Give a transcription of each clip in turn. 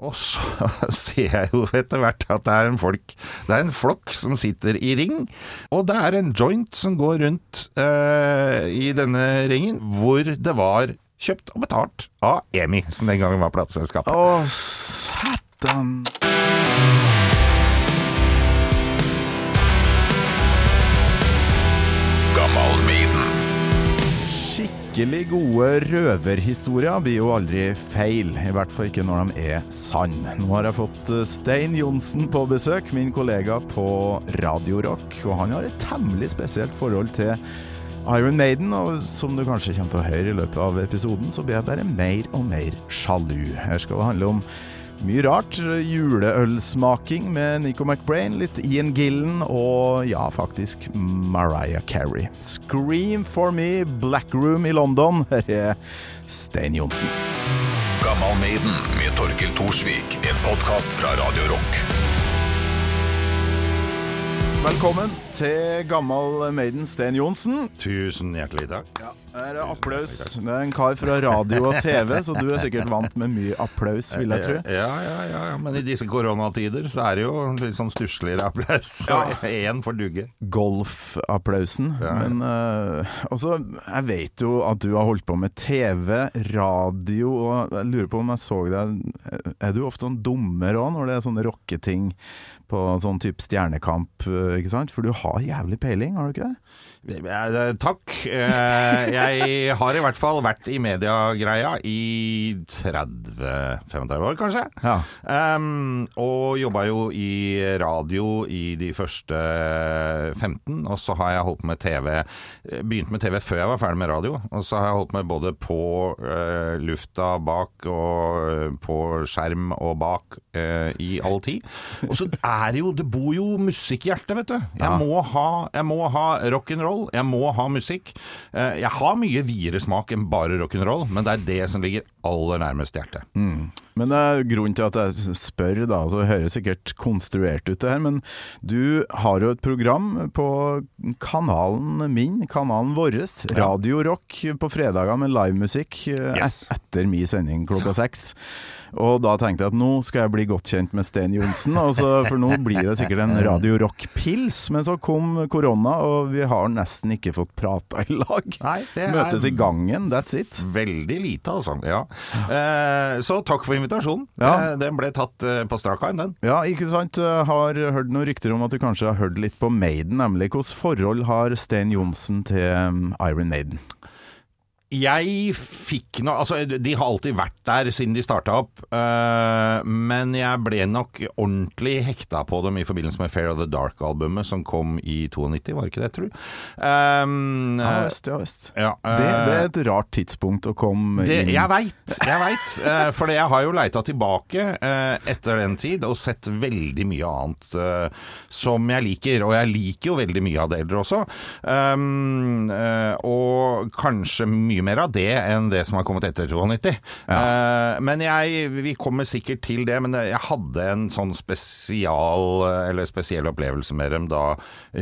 Og så ser jeg jo etter hvert at det er en folk Det er en flokk som sitter i ring, og det er en joint som går rundt eh, i denne ringen, hvor det var kjøpt og betalt av EMI, som den gangen var plateselskapet. Å, satan. Skikkelig gode røverhistorier blir jo aldri feil, i hvert fall ikke når de er sann. Nå har jeg fått eh, Stein Johnsen på besøk, min kollega på Radio Rock, og han har et temmelig spesielt forhold til Iron Maiden, og som du kanskje kommer til å høre i løpet av episoden, så blir jeg bare mer og mer sjalu. Her skal det handle om mye rart. Juleølsmaking med Nico McBrain, litt Ian Gillen og ja, faktisk Mariah Carey. Scream for me, Black Room i London. Her er Stein Johnsen. Gammal Maiden med Torkil Thorsvik. En podkast fra Radio Rock. Velkommen til gammel Maiden, Sten Johnsen. Tusen hjertelig takk. Ja, her er applaus. Det er en kar fra radio og TV, så du er sikkert vant med mye applaus, vil jeg tro. Ja, ja, ja, ja. Men i disse koronatider så er det jo litt sånn stussligere applaus. Ja, én får dugge. golfapplausen. Ja, ja. Men uh, også, jeg vet jo at du har holdt på med TV, radio, og jeg lurer på om jeg så deg Er du ofte sånn dummer òg, når det er sånne rocketing på sånn type Stjernekamp, uh, ikke sant? For du har jævlig peiling, har du ikke det? Eh, Takk. Eh, Jeg har i hvert fall vært i mediegreia i 30-35 år, kanskje. Ja. Um, og jobba jo i radio i de første 15, og så har jeg holdt med TV. Begynte med TV før jeg var ferdig med radio, og så har jeg holdt med både på uh, lufta bak og eh, på skjerm og bak uh, i all tid. Og så er det jo Det bor jo musikk i hjertet, vet du. Jeg Ja. må ha, jeg må ha rock'n'roll, jeg må ha musikk. Eh, jeg har mye videre smak enn bare rock'n'roll, men det er det som ligger aller nærmest hjertet. Men det er grunnen til at jeg spør, da, så det høres sikkert konstruert ut det her, men du har jo et program på kanalen min, kanalen vår, Radio Rock, på fredager med livemusikk eh, Yes. etter min sending klokka seks. Og da tenkte jeg at nå skal jeg bli godt kjent med Sten Johnsen, for nå blir det sikkert en Radio Rock-pils. Men så kom korona, og vi har nesten ikke fått prata i lag. Nei, det er- Møtes i gangen, that's it. Veldig lite, altså. Ja. Eh, så takk for invitasjonen. Ja. Eh, den ble tatt eh, på strak arm, den. Ja, ikke sant. Har hørt noen rykter om at du kanskje har hørt litt på Maiden, nemlig. Hvilket forhold har Sten Johnsen til um, Iron Maiden? Jeg fikk noe Altså, de har alltid vært der siden de starta opp, uh, men jeg ble nok ordentlig hekta på dem i forbindelse med Fair of the Dark-albumet som kom i 92, var det ikke det, tror du? Um, Ja eh, visst, ja visst. ja, Det, det er eh, et rart tidspunkt å komme Det, inn jeg veit, jeg veit. uh, for jeg har jo leita tilbake etter den tid og sett veldig mye annet som jeg liker. Og jeg liker jo veldig mye av det eldre også. Um, og kanskje mye mer av det enn det som har kommet etter 92. Eh, men jeg, vi kommer sikkert til det. Men jeg hadde en sånn spesial eller spesiell opplevelse med dem da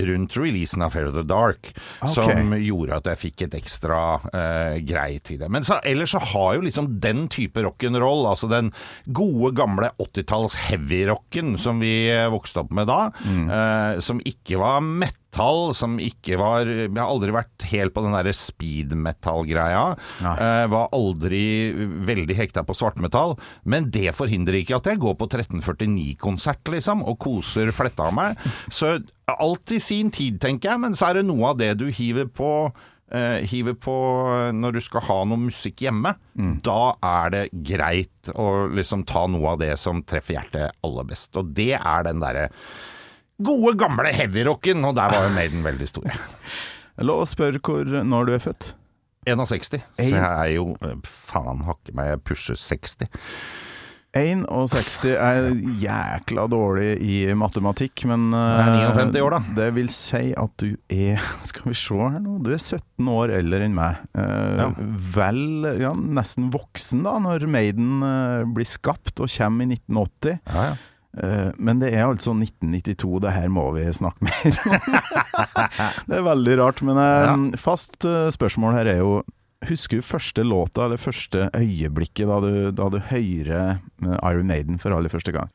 rundt releasen av Fair of the Dark, okay. som gjorde at jeg fikk et ekstra uh, grei til det. Men så, ellers så har jo liksom den type rock'n'roll, altså den gode gamle 80-talls heavy-rocken som vi vokste opp med da, eh, som ikke var metal, som ikke var Jeg har aldri vært helt på den derre speed metal-greia. Eh, var aldri veldig hekta på svartmetall. Men det forhindrer ikke at jeg går på 1349-konsert, liksom, og koser fletta av meg. Så alt i sin tid, tenker jeg. Men så er det noe av det du hiver på Uh, hiver på når du skal ha noe musikk hjemme, da er det greit å liksom ta noe av det som treffer hjertet aller best. Og det er den derre gode, gamle heavyrocken, og der var jo Maiden veldig stor. La oss spørre hvor, når du er født. 61, så jeg er jo eh, faen hakke meg, jeg pusher 60. 61 er jækla dårlig i matematikk, men Det er 59 år, da. Det vil si at du er Skal vi se her nå Du er 17 år eldre enn meg. Eh, Ja. Vel, ja, nesten voksen da, når Maiden eh, blir skapt og kommer i 1980. Ja, ja. Eh, Men det er altså 1992, det her må vi snakke mer om. det er veldig rart, men eh, fast eh, spørsmål her er jo Husker du første låta, eller første øyeblikket da du, da du hører eh, Iron Maiden for aller første gang?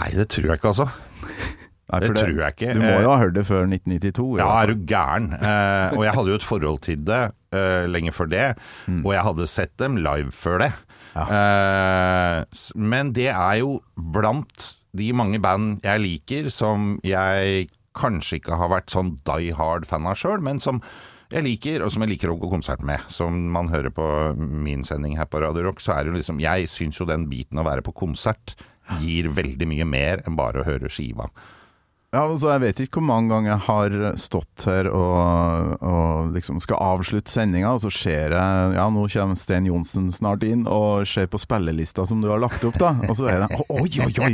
Nei, det tror jeg ikke, altså. Nei, Det det, tror jeg ikke. Du må Eh, jo ha hørt det før 1992. Ja, er du gæren? Eh, og jeg hadde jo et forhold til det eh, lenge før det, og jeg hadde sett dem live før det. Ja. Uh, men det er jo blant de mange band jeg liker, som jeg kanskje ikke har vært sånn die hard fan av sjøl, men som jeg liker, og som jeg liker å gå konsert med. Som man hører på min sending her på Radio Rock, så er det jo liksom Jeg syns jo den biten å være på konsert gir veldig mye mer enn bare å høre skiva. Ja, altså Jeg vet ikke hvor mange ganger jeg har stått her og, og liksom skal avslutte sendinga, og så ser jeg Ja, nå kommer Sten Johnsen snart inn, og ser på spillelista som du har lagt opp, da. Og så er det Oi, oi, oi!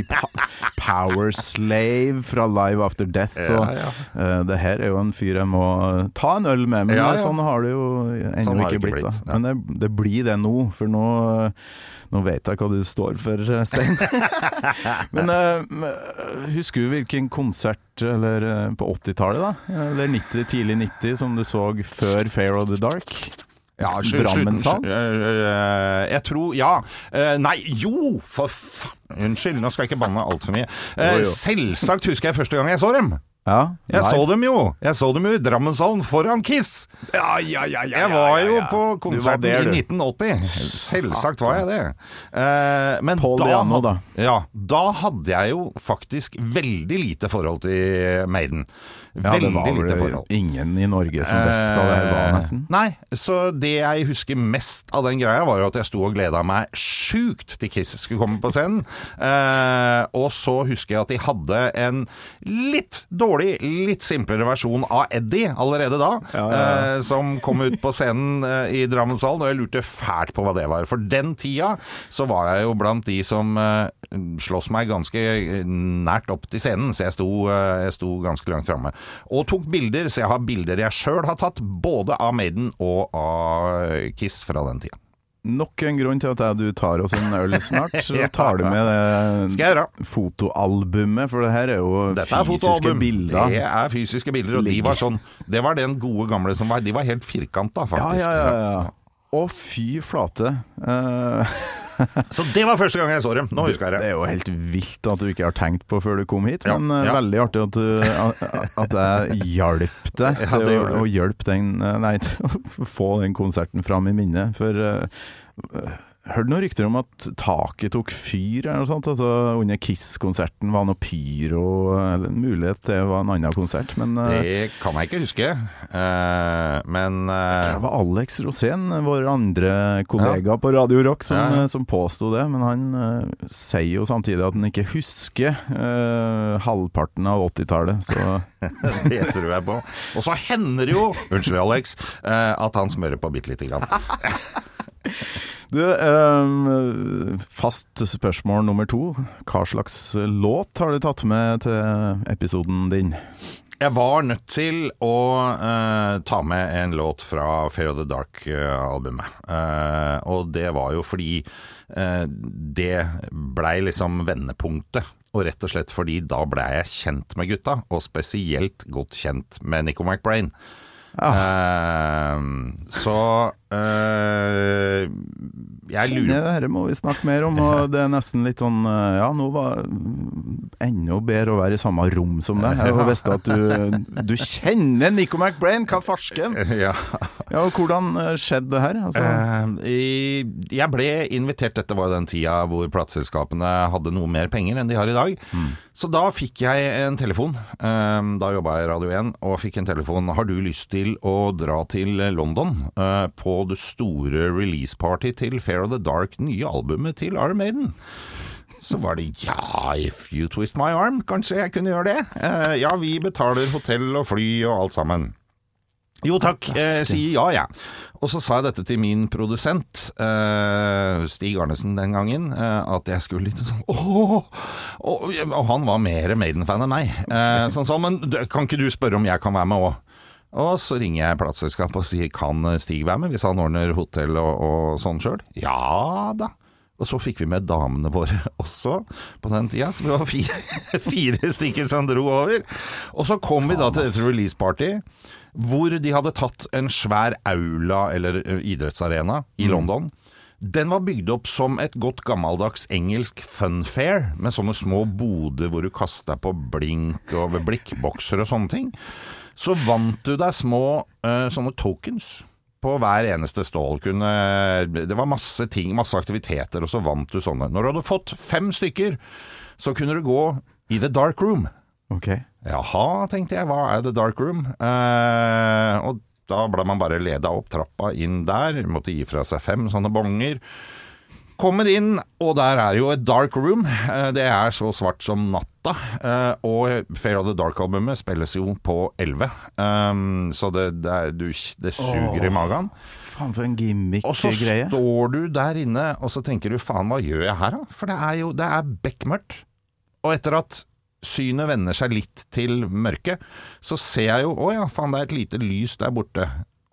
Power Slave fra Live After Death. Og, Ja, ja. Uh, det her er jo en fyr jeg må ta en øl med, men Ja, sånn har det jo ennå Sånn ikke blitt. blitt. Men det, det blir det nå, for nå nå vet jeg hva du står for, Stein. Men uh, husker du hvilken konsert eller, eh, på 80-tallet, da? Eller 90, tidlig 90, som du så før Fair of the Dark? Ja, slu- Drammen slutten- sal? øh, jeg tror Ja. Eh, nei, jo! For faen! Unnskyld, nå skal jeg ikke banne altfor mye. Eh, selvsagt husker jeg første gang jeg så dem. Ja, Jeg nei. så dem jo! Jeg så dem jo i Drammenshallen foran Kiss. Ja, ja, ja, ja, Jeg var jo på konserten der, i 1980. Selvsagt var jeg det. Eh, men Paul da, Diano, da. Ja, da hadde jeg jo faktisk veldig lite forhold til Maiden. Ja, Veldig var lite vel forhold. ingen i Norge som best hva det nesten. Eh, Nei, så det jeg husker mest av den greia, var jo at jeg sto og gleda meg sjukt til Kiss skulle komme på scenen. Eh, og så husker jeg at de hadde en litt dårlig, litt simplere versjon av Eddie allerede da, Ja, ja, ja. eh, som kom ut på scenen eh, i Drammenshallen, og jeg lurte fælt på hva det var. For den tida så var jeg jo blant de som slåss meg ganske nært opp til scenen, så jeg sto, jeg sto ganske langt framme. Og tok bilder, så jeg har bilder jeg sjøl har tatt, både av Maiden og av Kiss fra den tida. Nok en grunn til at du tar oss en øl snart. Så tar du med det fotoalbumet, for det her er jo Dette fysiske bilder. Det er fysiske bilder, og de var sånn Det var den gode gamle som var De var helt firkanta, faktisk. ja, ja, ja. Å, fy flate. Eh, Så det var første gang jeg så dem. Nå husker jeg Det det. er jo helt vilt at du ikke har tenkt på før du kom hit, men eh, ja. veldig artig at, du, at jeg hjalp deg Ja, til å, å hjelpe den eh, Nei, til å få den konserten fram i minnet. For uh, Hørte noen rykter om at taket tok fyr eller noe sånt. Altså Under Kiss-konserten var noe pyro Eller en mulighet det var en annen konsert, men eh, Det kan jeg ikke huske. uh, men jeg tror det var Alex Rosén, vår andre kollega på Radio Rock, som, Ja, ja. som påsto det. Men han uh, sier jo samtidig at han ikke husker halvparten av 80-tallet. Så det tror jeg på. Og så hender det jo, unnskyld Alex, at han smører på bitte lite grann. Du, eh, fast spørsmål nummer to. Hva slags låt har du tatt med til episoden din? Jeg var nødt til å eh, ta med en låt fra Fair of the Dark-albumet. Eh, og det var jo fordi eh, det blei liksom vendepunktet. Og rett og slett fordi da blei jeg kjent med gutta, og spesielt godt kjent med Nico McBrain. Eh, så eh, jeg lurer det her må vi snakke mer om, og det er nesten litt sånn eh, Ja, nå var enda bedre å være i samme rom som deg. Jeg visste at du, du kjenner Nico McBrain, hva farsken? ja. Ja, og hvordan eh, skjedde det her? Altså, Uh, jeg ble invitert, dette var jo den tida hvor plateselskapene hadde noe mer penger enn de har i dag. Så da fikk jeg en telefon, da jobba jeg i Radio 1, og fikk en telefon. Har du lyst til å dra til London eh, på det store release-party til Fair of the Dark, nye albumet til Iron Maiden? Så var det ja, if you twist my arm, kanskje jeg kunne gjøre det? Eh, ja, vi betaler hotell og fly og alt sammen. Jo takk, eh, sier ja, jeg. Og så sa jeg dette til min produsent, eh, Stig Arnesen den gangen, eh, at jeg skulle litt sånn ååå. og, og han var mer Maiden-fan enn meg. Eh, sånn sånn, men kan ikke du spørre om jeg kan være med òg? Og så ringer jeg plateselskapet og sier kan Stig være med, hvis han ordner hotell og, og sånn sjøl? Ja da. Og så fikk vi med damene våre også på den tida, så vi var fire, fire stykker som dro over. Og så kom vi da til dette release-party, hvor de hadde tatt en svær aula, eller idrettsarena, i London. Den var bygd opp som et godt gammeldags engelsk funfair, med sånne små boder hvor du kasta på blink og blikkbokser og sånne ting. Så vant du deg små uh, sånne tokens på hver eneste stål. Kunne, det var masse ting, masse aktiviteter, og så vant du sånne. Når du hadde fått fem stykker, så kunne du gå i the dark room. Ok. Jaha, tenkte jeg, hva er The Dark Room? Eh, og da ble man bare leda opp trappa inn der, måtte gi fra seg fem sånne bonger. Kommer inn, og der er jo et dark room. Eh, Det er så svart som natta. Eh, Og Fair of the Dark-albumet spilles jo på 11, um, så det, det, er, du, det suger i magen. Faen for en gimmick Og så greie. står du der inne, og så tenker du faen, hva gjør jeg her da? For det er jo det er bekmørkt. Og etter at synet vender seg litt til mørket, så ser jeg jo å ja, faen, det er et lite lys der borte.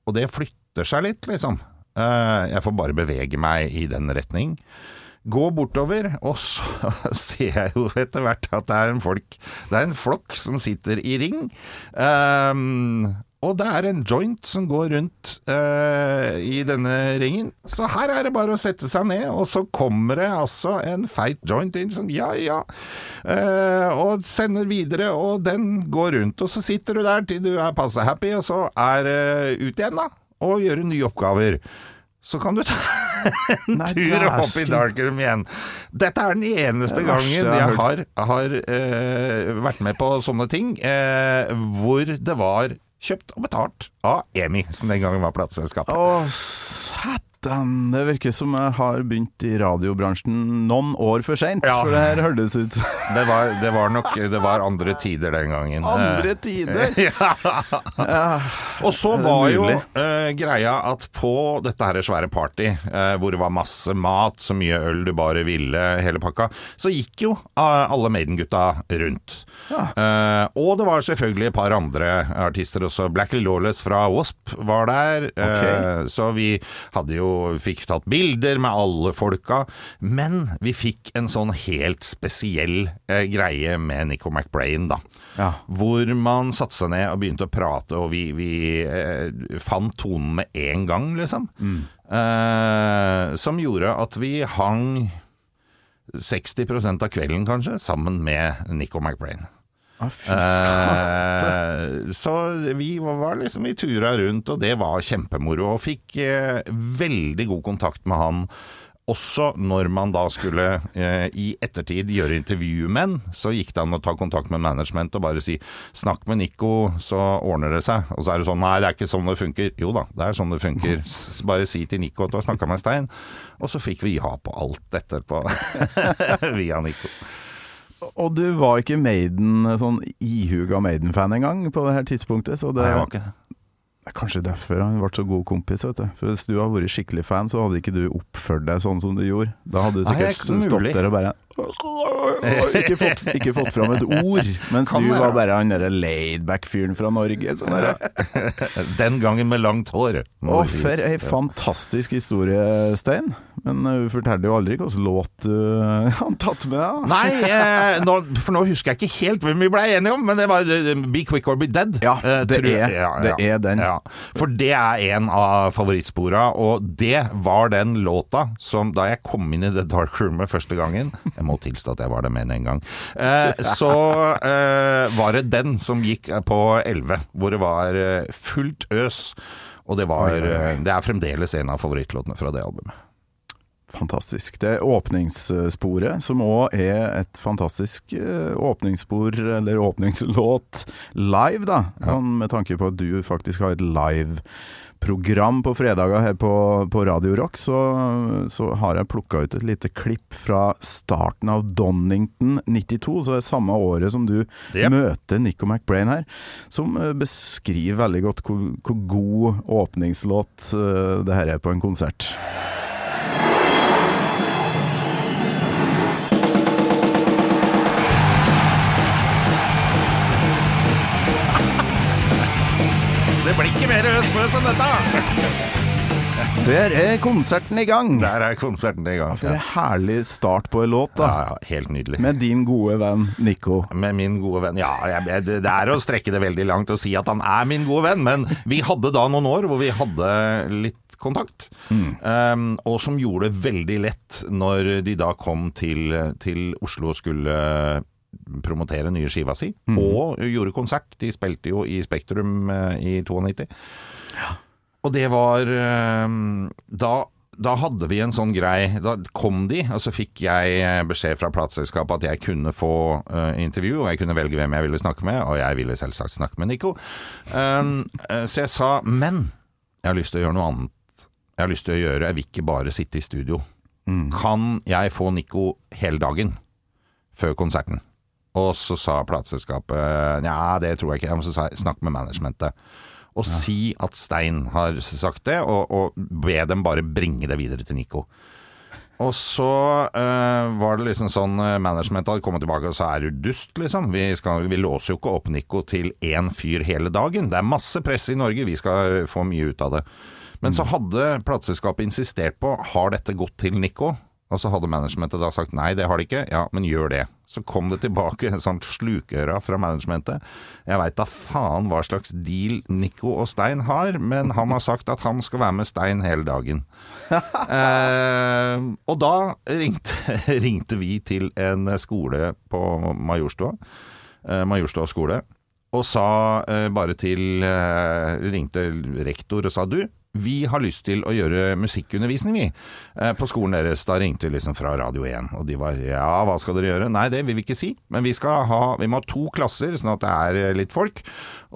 Og det flytter seg litt, liksom. Eh, Jeg får bare bevege meg i den retning. Gå bortover, og så ser jeg jo etter hvert at det er en folk Det er en flokk som sitter i ring. Um, og det er en joint som går rundt uh, i denne ringen. Så her er det bare å sette seg ned, og så kommer det altså en feit joint inn som ja, ja, uh, og sender videre, og den går rundt. Og så sitter du der til du er passe happy, og så er det ut igjen, da. Og gjøre nye oppgaver. Så kan du ta en Nei, tur opp i darkroom igjen. Dette er den eneste gangen jeg har, har eh, vært med på sånne ting eh, hvor det var kjøpt og betalt av EMI, som den gangen var plateselskapet. Satan! Det virker som jeg har begynt i radiobransjen noen år for seint, Ja. for det her hørtes ut Det var, det var nok det var andre tider den gangen. Andre tider? Ja Og så var jo eh, greia at på dette her svære party, uh, hvor det var masse mat, så mye øl du bare ville, hele pakka, så gikk jo eh, alle Maiden-gutta rundt. Ja. Eh, og det var selvfølgelig et par andre artister også. Blackley Lawless fra Wasp var der. okay. så vi hadde jo fikk tatt bilder med alle folka. Men vi fikk en sånn helt spesiell eh, greie med Nico McBrain, da. Ja. Hvor man satte seg ned og begynte å prate, og vi, vi eh, fant tonen med en gang, liksom. Eh, som gjorde at vi hang 60% av kvelden, kanskje, sammen med Nico McBrain. Faen. Eh, så vi var liksom i tura rundt, og det var kjempemoro. Og fikk eh, veldig god kontakt med han. Også når man da skulle eh, i ettertid gjøre intervju med han, så gikk det an å ta kontakt med management og bare si 'snakk med Nico, så ordner det seg'. Og så er det sånn 'nei, det er ikke sånn det funker'. Jo da, det er sånn det funker. Bare si til Nico at du har snakka med Stein. Og så fikk vi ja på alt etterpå via Nico. Og du var ikke Maiden, sånn ihuga Maiden-fan engang på det her tidspunktet, så det Nei, jeg var ikke det. Er kanskje derfor han ble så god kompis, vet du. For hvis du hadde vært skikkelig fan, så hadde ikke du oppført deg sånn som du gjorde. Da hadde du sikkert er stått der og bare ikke fått, ikke fått fram et ord. Mens Kan du være. var bare han derre laidback-fyren fra Norge. Sånn Den gangen med langt hår. Å, for ei fantastisk historie, Stein. Men hun fortalte forteller jo aldri hvilken låt han uh, har tatt med deg. Nei, eh, nå, for nå husker jeg ikke helt hvem vi ble enige om, men det var eh, Be Quick or Be Dead. Ja, eh, det er, jeg. er- det er den. Ja. For det er en av favorittspora, og det var den låta som da jeg kom inn i The Dark Roomet første gangen Jeg må tilstå at jeg var der med en gang. Eh, så eh, var det den som gikk på 11, hvor det var eh, fullt øs. Og det var eh, Det er fremdeles en av favorittlåtene fra det albumet. Fantastisk. Det er åpningssporet, som òg er et fantastisk eh, åpningsspor, eller åpningslåt, live, da. Ja. Med tanke på at du faktisk har et live-program på fredager her på, på Radio Rock, så, så har jeg plukka ut et lite klipp fra starten av Donington 92, så det er samme året som du Yep. møter Nico McBrain her, som eh, beskriver veldig godt hvor, hvor god åpningslåt eh, det her er på en konsert. Det blir ikke mer Østbøs enn dette! Der er konserten i gang! Der er konserten i gang. For en herlig start på en låt, da. ja, helt nydelig. Med din gode venn Nico. Med min gode venn Ja, jeg, jeg, det er å strekke det veldig langt å si at han er min gode venn, men vi hadde da noen år hvor vi hadde litt kontakt. Um, og som gjorde det veldig lett når de da kom til, til Oslo og skulle promotere nye skiva si, og gjorde konsert. De spilte jo i Spektrum eh, i 92. Og det var eh, da, da hadde vi en sånn grei Da kom de, og så fikk jeg eh, beskjed fra plateselskapet at jeg kunne få intervju, og jeg kunne velge hvem jeg ville snakke med, og jeg ville selvsagt snakke med Nico. Um, så jeg sa men jeg har lyst til å gjøre noe annet. Jeg har lyst til å gjøre Jeg vil ikke bare sitte i studio. Kan jeg få Nico hele dagen før konserten? Og så sa plateselskapet nja, det tror jeg ikke. Og så sa jeg snakk med managementet. Og si at Stein har sagt det, og, og be dem bare bringe det videre til Nico. Og så eh, var det liksom sånn eh, Managementet hadde kommet tilbake og sa er du dust, liksom? Vi, skal, vi låser jo ikke opp Nico til én fyr hele dagen. Det er masse press i Norge, vi skal få mye ut av det. Men så hadde plateselskapet insistert på har dette gått til Nico? Og så hadde managementet da sagt nei, det har de ikke. Ja, men gjør det. Så kom det tilbake en sånn slukøra fra managementet. Jeg veit da faen hva slags deal Nico og Stein har, men han har sagt at han skal være med Stein hele dagen. eh, og da ringte, ringte vi til en skole på Majorstua, eh, Majorstua skole, og sa eh, bare til eh, Ringte rektor og sa du, vi har lyst til å gjøre musikkundervisning, vi. Eh, på skolen deres. Da ringte vi liksom fra Radio 1, og de var ja, hva skal dere gjøre? Nei, det vil vi ikke si, men vi skal ha Vi må ha to klasser, sånn at det er eh, litt folk.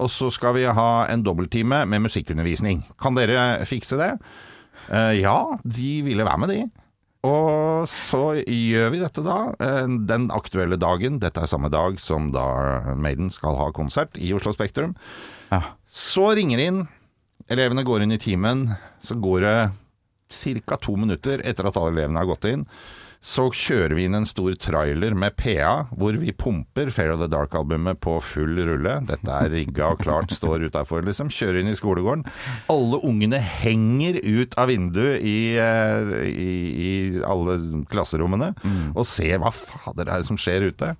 Og så skal vi ha en dobbelttime med musikkundervisning. Kan dere fikse det? Eh, ja, de ville være med, de. Og så gjør vi dette da, den aktuelle dagen. Dette er samme dag som da Maiden skal ha konsert i Oslo Spektrum. Ja. Så ringer de inn, elevene går inn i timen, så går det ca. to minutter etter at alle elevene har gått inn. Så kjører vi inn en stor trailer med PA, hvor vi pumper Fair of the Dark-albumet på full rulle. Dette er rigga og klart, står utafor, liksom. Kjører inn i skolegården. Alle ungene henger ut av vinduet i, eh, i, i alle klasserommene og ser hva fader er det som skjer ute.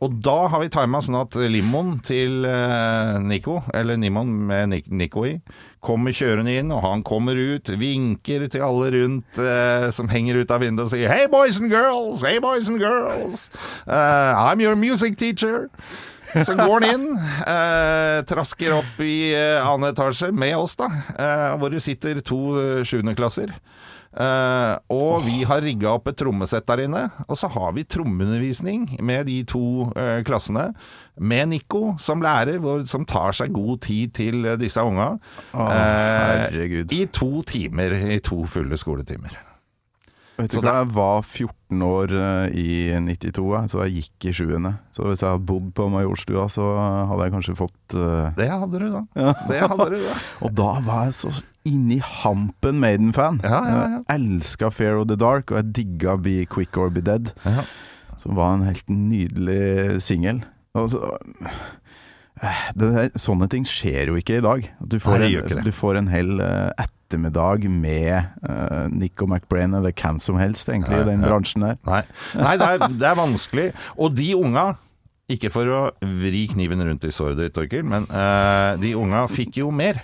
Og da har vi tima sånn at limoen til eh, Nico, eller Nimon med Nico i, kommer kjørende inn, og han kommer ut, vinker til alle rundt eh, som henger ut av vinduet og sier Hey boys and girls, hey boys and girls, uh, I'm your music teacher. Så går han inn, eh, trasker opp i eh, annen etasje med oss, da, eh, hvor det sitter to eh, sjuendeklasser. Eh, og vi har rigga opp et trommesett der inne, og så har vi trommeundervisning med de to uh, klassene. Med Nico som lærer, hvor, som tar seg god tid til uh, disse unga. Oh. I to timer, i to fulle skoletimer. Vet du Så hva, jeg var 14 år i 92, så jeg gikk i sjuende. Så hvis jeg hadde bodd på Majorstua, så hadde jeg kanskje fått Det hadde du da. Det hadde du da. Og da var jeg så inni hampen Maiden-fan. Ja, ja, ja. Jeg elska Fair of the Dark, og jeg digga Be Quick or Be Dead, Ja. som var en helt nydelig singel. Eh, Sånne ting skjer jo ikke i dag. Du får, Nei, en, du får en hel eh, ettermiddag med uh, Nico McBrain, eller hvem som helst, egentlig, Nei, i den bransjen der. Nei, Nei det, er, det er vanskelig. Og de unga ikke for å vri kniven rundt i såret ditt, Torkil, men uh, de unga fikk jo mer.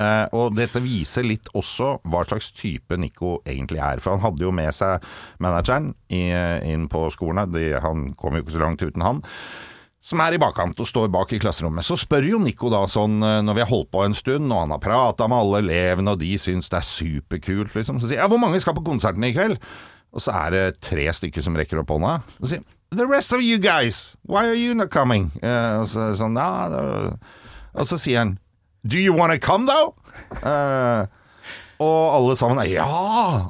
Eh, og dette viser litt også hva slags type Nico egentlig er. For han hadde jo med seg manageren i, inn på skolen. De, han kom jo ikke så langt uten han. Som er i bakkant og står bak i klasserommet. Så spør jo Nico da sånn, eh, når vi har holdt på en stund, og han har prata med alle elevene, og de syns det er superkult, liksom. Så sier jeg hvor mange skal på konserten i kveld? Og så er det tre stykker som rekker opp hånda. Og sier The rest of you guys, why are you not coming? Uh, og så sånn, nah. Og så sier han Do you wanna come though? Uh, og alle sammen er ja!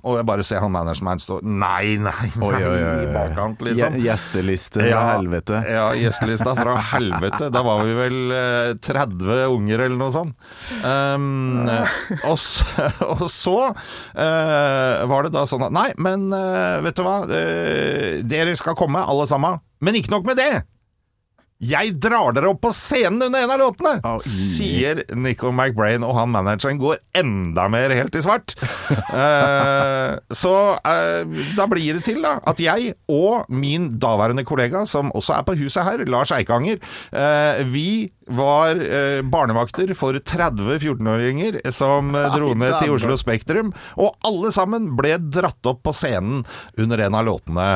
Og jeg bare ser han manageren stå Nei, nei, nei, i bakkant, liksom. Gje- Gjesteliste fra helvete. Ja, gjestelista fra helvete. Da var vi vel eh, 30 unger eller noe sånt. Um, og, så, og så eh, var det da sånn at Nei, men eh, vet du hva. Eh, dere skal komme, alle sammen. Men ikke nok med det! Jeg drar dere opp på scenen under en av låtene! Au. Sier Nico McBrain, og han manageren går enda mer helt i svart. uh, så uh, da blir det til da at jeg og min daværende kollega, som også er på huset her, Lars Eikanger, uh, vi var barnevakter for 30 14-åringer som dro ned til Oslo Spektrum, og alle sammen ble dratt opp på scenen under en av låtene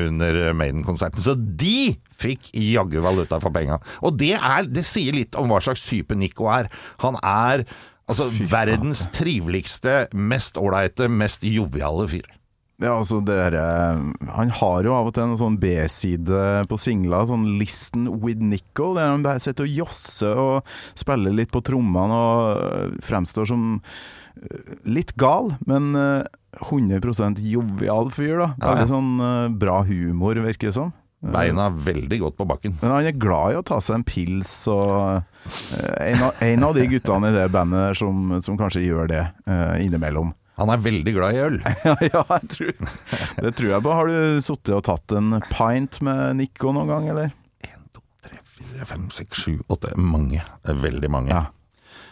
under Maiden-konserten. Så de fikk jaggu valuta for penga. Og det, er, det sier litt om hva slags type Nico er. Han er altså verdens triveligste, mest ålreite, mest joviale fyr. Ja, altså dere eh, Han har jo av og til en sånn B-side på singla, sånn 'Listen with Nico', der han bare sitter og josser og spiller litt på trommene og øh, fremstår som øh, litt gal, men øh, 100 jovial fyr, da. Veldig sånn bra humor, virker det som. Beina er veldig godt på bakken. Men han er glad i å ta seg en pils, og øh, en, av, en av de guttene i det bandet som, som kanskje gjør det øh, innimellom. Han er veldig glad i øl. Ja, jeg tror, det tror jeg på. Har du sittet og tatt en pint med Nico noen gang, eller? 1, 2, 3, 4, 5, 6, 7, 8 Mange. Veldig mange. Ja.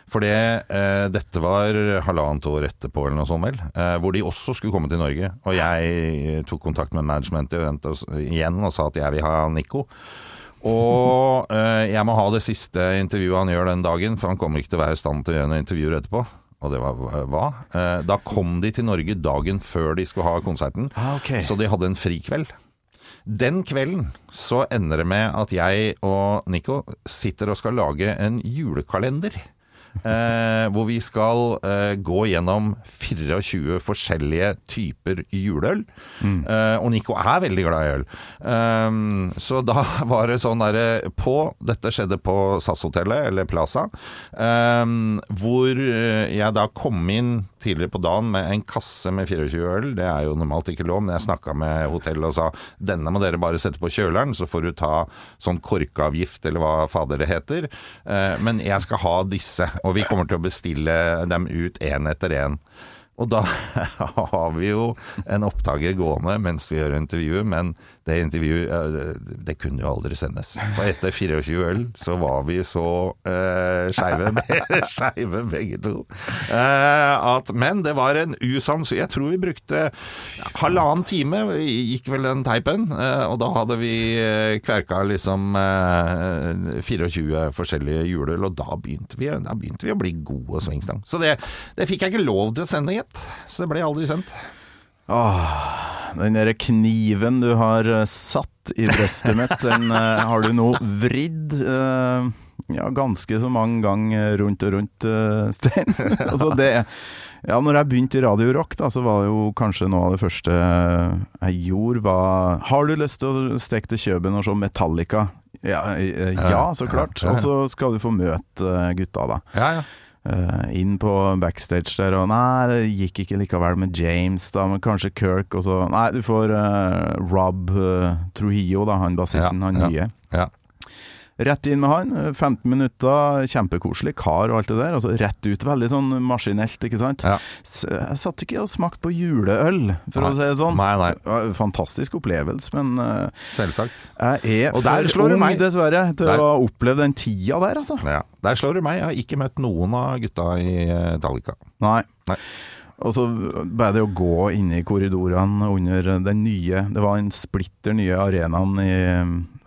For det, eh, dette var halvannet år etterpå, eller noe sånt vel, eh, hvor de også skulle komme til Norge. Og jeg tok kontakt med managementet igjen og sa at jeg vil ha Nico. Og eh, jeg må ha det siste intervjuet han gjør den dagen, for han kommer ikke til å være i stand til å gjøre noen intervjuer etterpå. Og det var hva? Eh, da kom de til Norge dagen før de skulle ha konserten, Ah, ok. så de hadde en frikveld. Den kvelden så ender det med at jeg og Nico sitter og skal lage en julekalender. Eh, hvor vi skal eh, gå gjennom 24 forskjellige typer juleøl. Eh, og Nico er veldig glad i øl. Eh, så da var det sånn derre på Dette skjedde på SAS-hotellet, eller Plaza. eh, hvor eh, jeg da kom inn tidligere på dagen med en kasse med 24 øl. Det er jo normalt ikke lov, men jeg snakka med hotellet og sa denne må dere bare sette på kjøleren, så får du ta sånn korkavgift eller hva fader det heter. Eh, Men jeg skal ha disse, og vi kommer til å bestille dem ut én etter én. Og da har vi jo en opptaker gående mens vi gjør intervjuet, men det intervjuet det, kunne jo aldri sendes. Og etter 24 øl så var vi så eh, skeive begge to. Eh, at, men det var en usannsynlig Jeg tror vi brukte halvannen time, gikk vel den teipen. eh, og da hadde vi eh, kverka liksom eh, 24 forskjellige juleøl, og da begynte, vi, da begynte vi å bli gode svingstang. Så det, det fikk jeg ikke lov til å sende, gitt. Så det ble aldri sendt. Åh, den der kniven du har eh, satt i brøstet mitt, den eh, har du nå vridd uh, ja, ganske så mange ganger rundt og rundt, uh, Stein. altså det ja, når jeg begynte i Radio Rock, da, så var det jo kanskje noe av det første jeg gjorde, var Har du lyst til å stikke til Kjøben og se Metallica? Ja, ja så klart. Og så skal du få møte gutta, da. Ja, ja. Eh, inn på backstage der, og nei, det gikk ikke likevel med James, da, men kanskje Kirk, og så Nei, du får uh, Rob uh, Trujillo, da, han bassisten, Ja, han ja. nye. ja. Rett inn med han, eh, 15 minutter, kjempekoselig kar og alt det der. Altså rett ut, veldig sånn maskinelt, ikke sant. Ja. Jeg satt ikke og smakte på juleøl, for Nei. å si det sånn. Nei, nei. Fantastisk opplevelse, men uh, Selvsagt. jeg er Og der slår du ung, meg. dessverre, til Der. å ha opplevd den tida der, altså. Ja. Der slår du meg. Jeg har ikke møtt noen av gutta i eh, Dalika. Nei. Nei. Og så bare det å gå inne i korridorene under den nye Det var den splitter nye arenaen i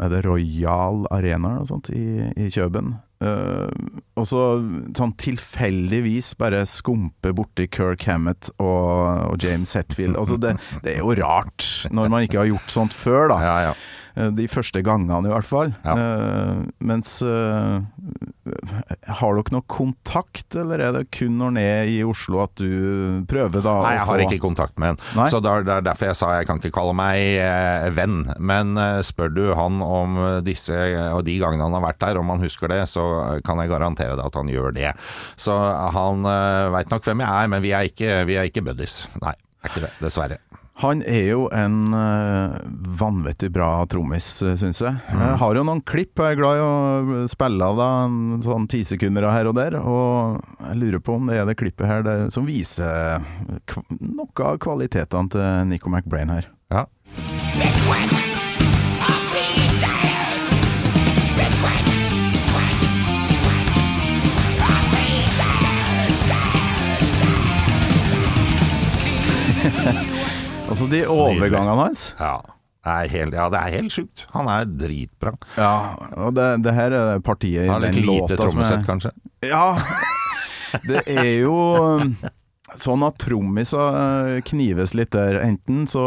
Er det Royal Arena eller noe sånt i, i Kjøben? Uh, og så sånn tilfeldigvis bare skumpe borti Kirk Hammett og, og James Hetfield. Altså det, det er jo rart, når man ikke har gjort sånt før, da. Ja, ja. Eh, De første gangene i hvert fall. Ja. Eh, mens eh, Har dere noe kontakt, eller er det kun når ned i Oslo at du prøver da Nei, jeg få har ikke kontakt med henne. Så det er derfor jeg sa jeg kan ikke kalle meg venn. Men spør du han om disse og de gangene han har vært der, om han husker det, så kan jeg garantere deg at han gjør det. Så han uh, veit nok hvem jeg er, men vi er ikke, vi er ikke buddies. Nei, er ikke det. Dessverre. Han er jo en eh, vanvittig bra trommis, eh, syns jeg. Mm. jeg. Har jo noen klipp, jeg er glad i å eh, spille av da, sånn ti sekunder her og der. Og jeg lurer på om det er det klippet her det, som viser noe av kvalitetene til Nico McBrain her. Ja. Yeah. dead. de overgangene hans. Ja. Er helt, ja, det er helt sjukt. Han er dritbra. Ja, og det, det her er partiet i den låta Han har litt lite trommesett, er kanskje. Ja, det er jo um, sånn at trommiser eh, knives litt der. Enten så,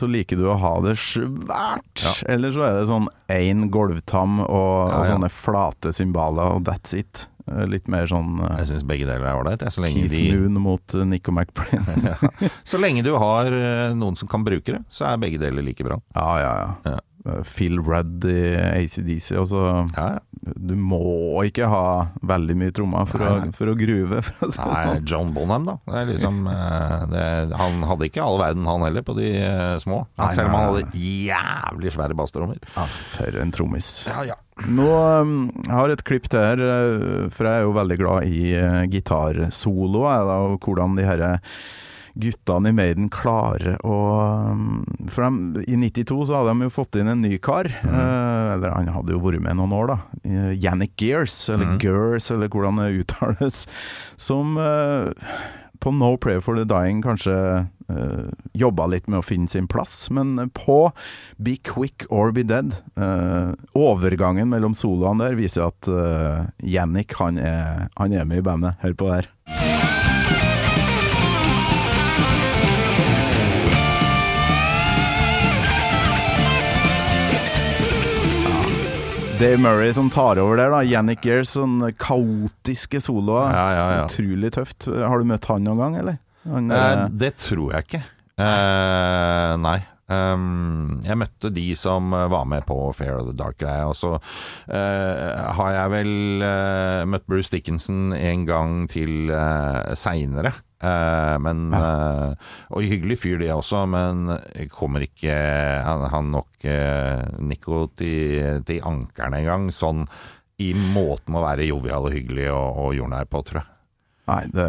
så liker du å ha det svært, Ja. eller så er det sånn én gulvtam og, Ja, og sånne flate cymbaler, og that's it. Eh, Litt mer sånn eh, Jeg syns begge deler er ålreit. Keith de- Moon mot eh, Nico McBrain. så lenge du har noen som kan bruke det, så er begge deler like bra. ja, ja, ja. Ja. Eh, Phil Rudd i ACDC. Altså, Ja, ja. Du må ikke ha veldig mye trommer for, Nei, å, for å gruve. For å si Nei, sånn. John Bonham, da. Det liksom, eh, det, han hadde ikke all verden, han heller, på de eh, små. Nei, Selv om han hadde jævlig svære basstrommer. Ja, for en trommis. Ja, ja. Nå um, har jeg et klipp til her, for jeg er jo veldig glad i uh, gitarsoloer, og hvordan de her guttene i Maiden klarer å um, For de, i 92 så hadde de jo fått inn en ny kar. uh, eller han hadde jo vært med noen år, da. Yannick Gears, eller mm. Gers, eller hvordan det uttales. Som uh, på No Prayer for the Dying kanskje uh, jobba litt med å finne sin plass, men på Be Quick or Be Dead uh, Overgangen mellom soloene der viser at uh, Yannick han er, han er med i bandet. Hør på det her. Dave Murray som tar over der, da. Yannick Gears, sånn kaotiske soloer. Ja, ja, ja. Utrolig tøft. Har du møtt han noen gang, eller? Han, Eh, eh, det tror jeg ikke. Eh, nei. Um, jeg møtte de som eh, var med på Fair of the Dark-greia, og så uh, har jeg vel uh, møtt Bruce Dickinson en gang til uh, seinere. men eh, Og hyggelig fyr, det også, men kommer ikke Han, han nok uh, Nico til, til ankeren engang, sånn i måten å være jovial og hyggelig og, og jordnær på, tror jeg. Nei, det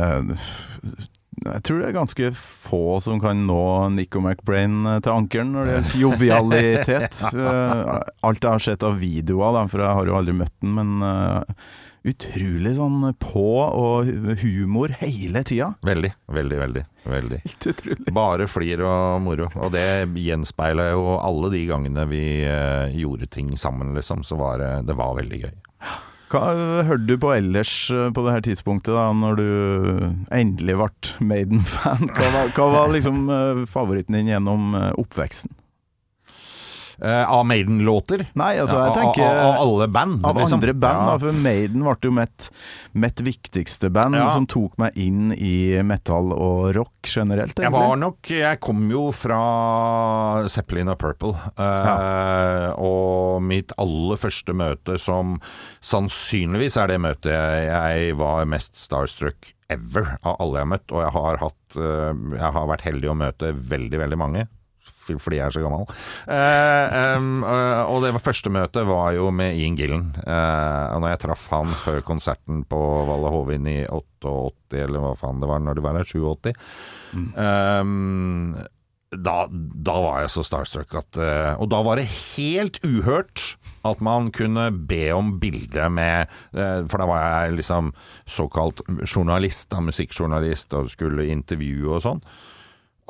Jeg tror det er ganske få som kan nå Nico McBrain eh, til ankelen når det gjelder jovialitet. Eh, Alt jeg har sett av videoer, for jeg har jo aldri møtt den, men eh, utrolig sånn på og humor hele tida. Veldig, veldig, veldig. veldig. Helt utrolig. Bare flir og moro. Og det gjenspeila jo alle de gangene vi gjorde ting sammen, liksom. Så var det, det var veldig gøy. Hva hørte du på ellers eh, på det her tidspunktet, da, når du endelig ble Maiden-fan? Hva, hva var liksom eh, favoritten din gjennom eh, oppveksten? Eh, av Maiden-låter? Nei, altså, jeg tenker av, av alle band? Av liksom. andre band, Ja. da, for Maiden ble jo mitt, mitt viktigste band, Ja. som tok meg inn i metal og rock generelt. Jeg var nok Jeg kom jo fra Zeppelin og Purple. ja. Og mitt aller første møte, som sannsynligvis er det møtet jeg, jeg var mest starstruck ever av alle jeg har møtt. Og jeg har hatt eh, Jeg har vært heldig å møte veldig, veldig mange. Fordi jeg er så gammel. Eh, um, og det første møtet var jo med Ian Gillen. Og når jeg traff han før konserten på Valle Hovin i 88, eller hva faen det var når det var her, 87 Um, da, da var jeg så starstruck at Og da var det helt uhørt at man kunne be om bilde med For da var jeg liksom såkalt journalist, da, musikkjournalist, og skulle intervjue og sånn.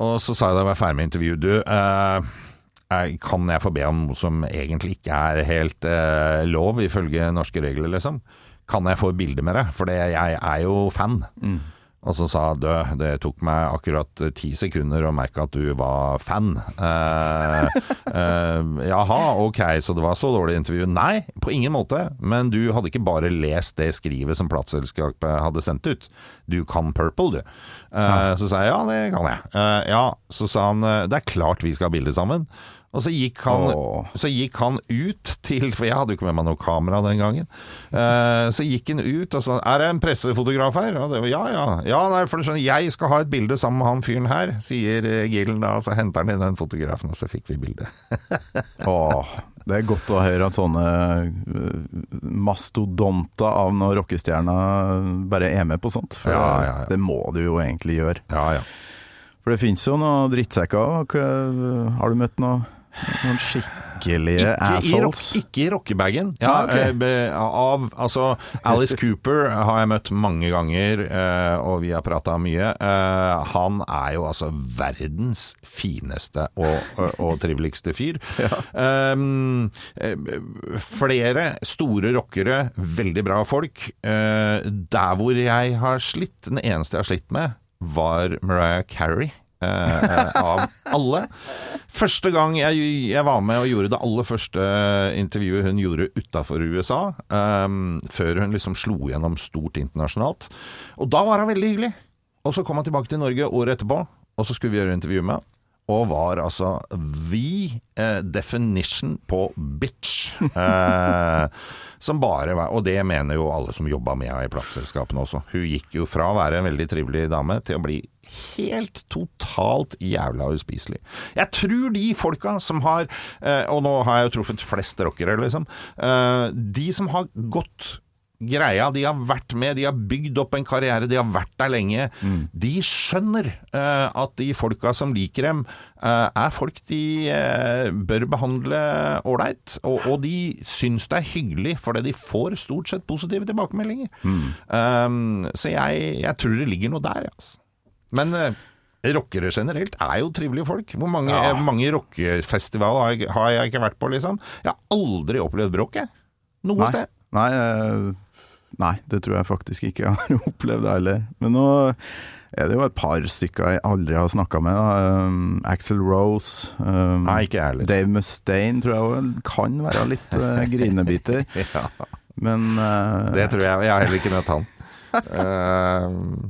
Og så sa jeg da jeg var ferdig med intervjuet Du, eh, kan jeg få be om noe som egentlig ikke er helt eh, lov, ifølge norske regler, liksom? Kan jeg få et bilde med deg? For jeg er jo fan. Og så sa du, det tok meg akkurat ti sekunder å merke at du var fan. Eh, eh, jaha, ok, så det var så dårlig intervju? Nei, på ingen måte. Men du hadde ikke bare lest det skrivet som plateselskapet hadde sendt ut. Du kan Purple, du. Eh, Så sa jeg ja, det kan jeg. Eh, ja, så sa han det er klart vi skal ha bilde sammen. Og så gikk, han, så gikk han ut til For jeg hadde jo ikke med meg noe kamera den gangen. Uh, så gikk han ut og sa Er det en pressefotograf her? Og det var ja, ja. Ja, nei, for skjønner, jeg skal ha et bilde sammen med han fyren her, sier eh, Gillen da. Så henter han inn den fotografen, og så fikk vi bildet. Åh, det er godt å høre at sånne Mastodonta mastodonter av noen rockestjerner bare er med på sånt. For Ja, ja, ja. det må du jo egentlig gjøre. Ja, ja. For det finnes jo noen drittsekker. Har du møtt noe, noen skikkelige Ikke i, assholes. ikke i rockebagen. Ja, Ah, okay. av, altså, Alice Cooper har jeg møtt mange ganger, eh, og vi har prata mye. Eh, han er jo altså verdens fineste og, og, triveligste fyr. Um, eh, flere store rockere, veldig bra folk. Der hvor jeg har slitt, den eneste jeg har slitt med, var Mariah Carey. Eh, eh, av alle. Første gang jeg, jeg var med og gjorde det aller første intervjuet hun gjorde utafor USA, eh, før hun liksom slo gjennom stort internasjonalt. Og da var hun veldig hyggelig. Og så kom han tilbake til Norge året etterpå, og så skulle vi gjøre intervju med. Og var altså the eh, definition på bitch. Eh, som bare var Og det mener jo alle som jobba med henne i plateselskapene også. Hun gikk jo fra å være en veldig trivelig dame til å bli helt totalt jævla uspiselig. Jeg tror de folka som har eh, Og nå har jeg jo truffet flest rockere, liksom. De som har gått greia, de har vært med, de har bygd opp en karriere, de har vært der lenge. De skjønner uh, at de folka som liker dem, uh, er folk de uh, bør behandle ålreit. Og, og de syns det er hyggelig, fordi de får stort sett positive tilbakemeldinger. Um, så jeg, jeg tror det ligger noe der, altså. Men rockere generelt er jo trivelige folk. Hvor mange, Ja. mange rockefestivaler har, har jeg ikke vært på, liksom? Jeg har aldri opplevd bråk, jeg. Noe Nei. sted. Nei, nei, det tror jeg faktisk ikke jeg har opplevd heller. Men nå er det jo et par stykker jeg aldri har snakka med. Um, Axel Rose. Um, Nei, ikke jeg heller. Dave Mustaine tror jeg også, kan være litt uh, grinebiter. Ja, Men uh, det tror jeg. Jeg har heller ikke møtt han. Eh,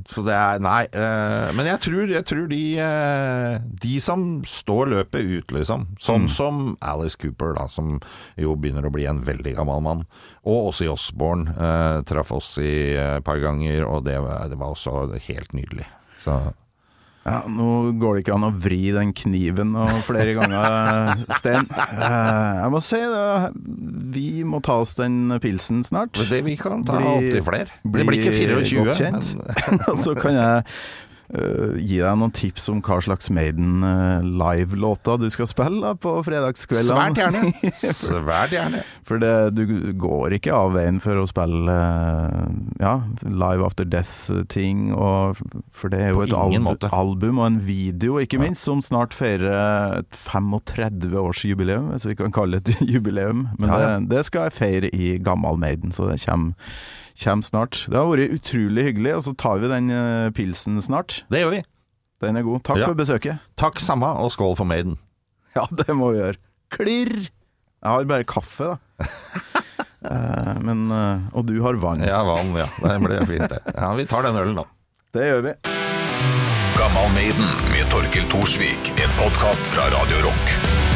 så det er Nei. Uh, men jeg tror, jeg tror de, uh, de som står løpet ut, liksom. Sånn som Alice Cooper, da, som jo begynner å bli en veldig gammel mann. Og også i Osborne. Traff oss i et par ganger, og det det var også helt nydelig. Så ja, Nå går det ikke an å vri den kniven og flere ganger, Sten. Eh, jeg må si det, vi må ta oss den pilsen snart. det vi kan ta opptil flere. Det blir ikke 24. godt kjent. Og så kan jeg øh, gi deg noen tips om hva slags Maiden uh, live-låter du skal spille da, på fredagskveldene. Svært gjerne. Svært gjerne. For det, du går ikke av veien for å spille uh, ja, Live After Death-ting, for det er jo På et albu album og en video, ikke minst, som snart feirer et 35-årsjubileum, hvis vi kan kalle det et jubileum. Men Ja. Det, det skal jeg feire i gammal Maiden, så det kommer, kommer snart. Det har vært utrolig hyggelig, og så tar vi den øh, pilsen snart. Det gjør vi. Den er god. Takk Ja. for besøket. Takk samme, og skål for Maiden. Ja, det må vi gjøre. Klirr! Jeg har bare kaffe, da. Eh, men, eh, og du har vann. Ja, vann, ja. Det blir fint, det. Ja, vi tar den ølen, da. Det gjør vi. Gammal Maiden med Torkel Thorsvik. En podkast fra Radio Rock.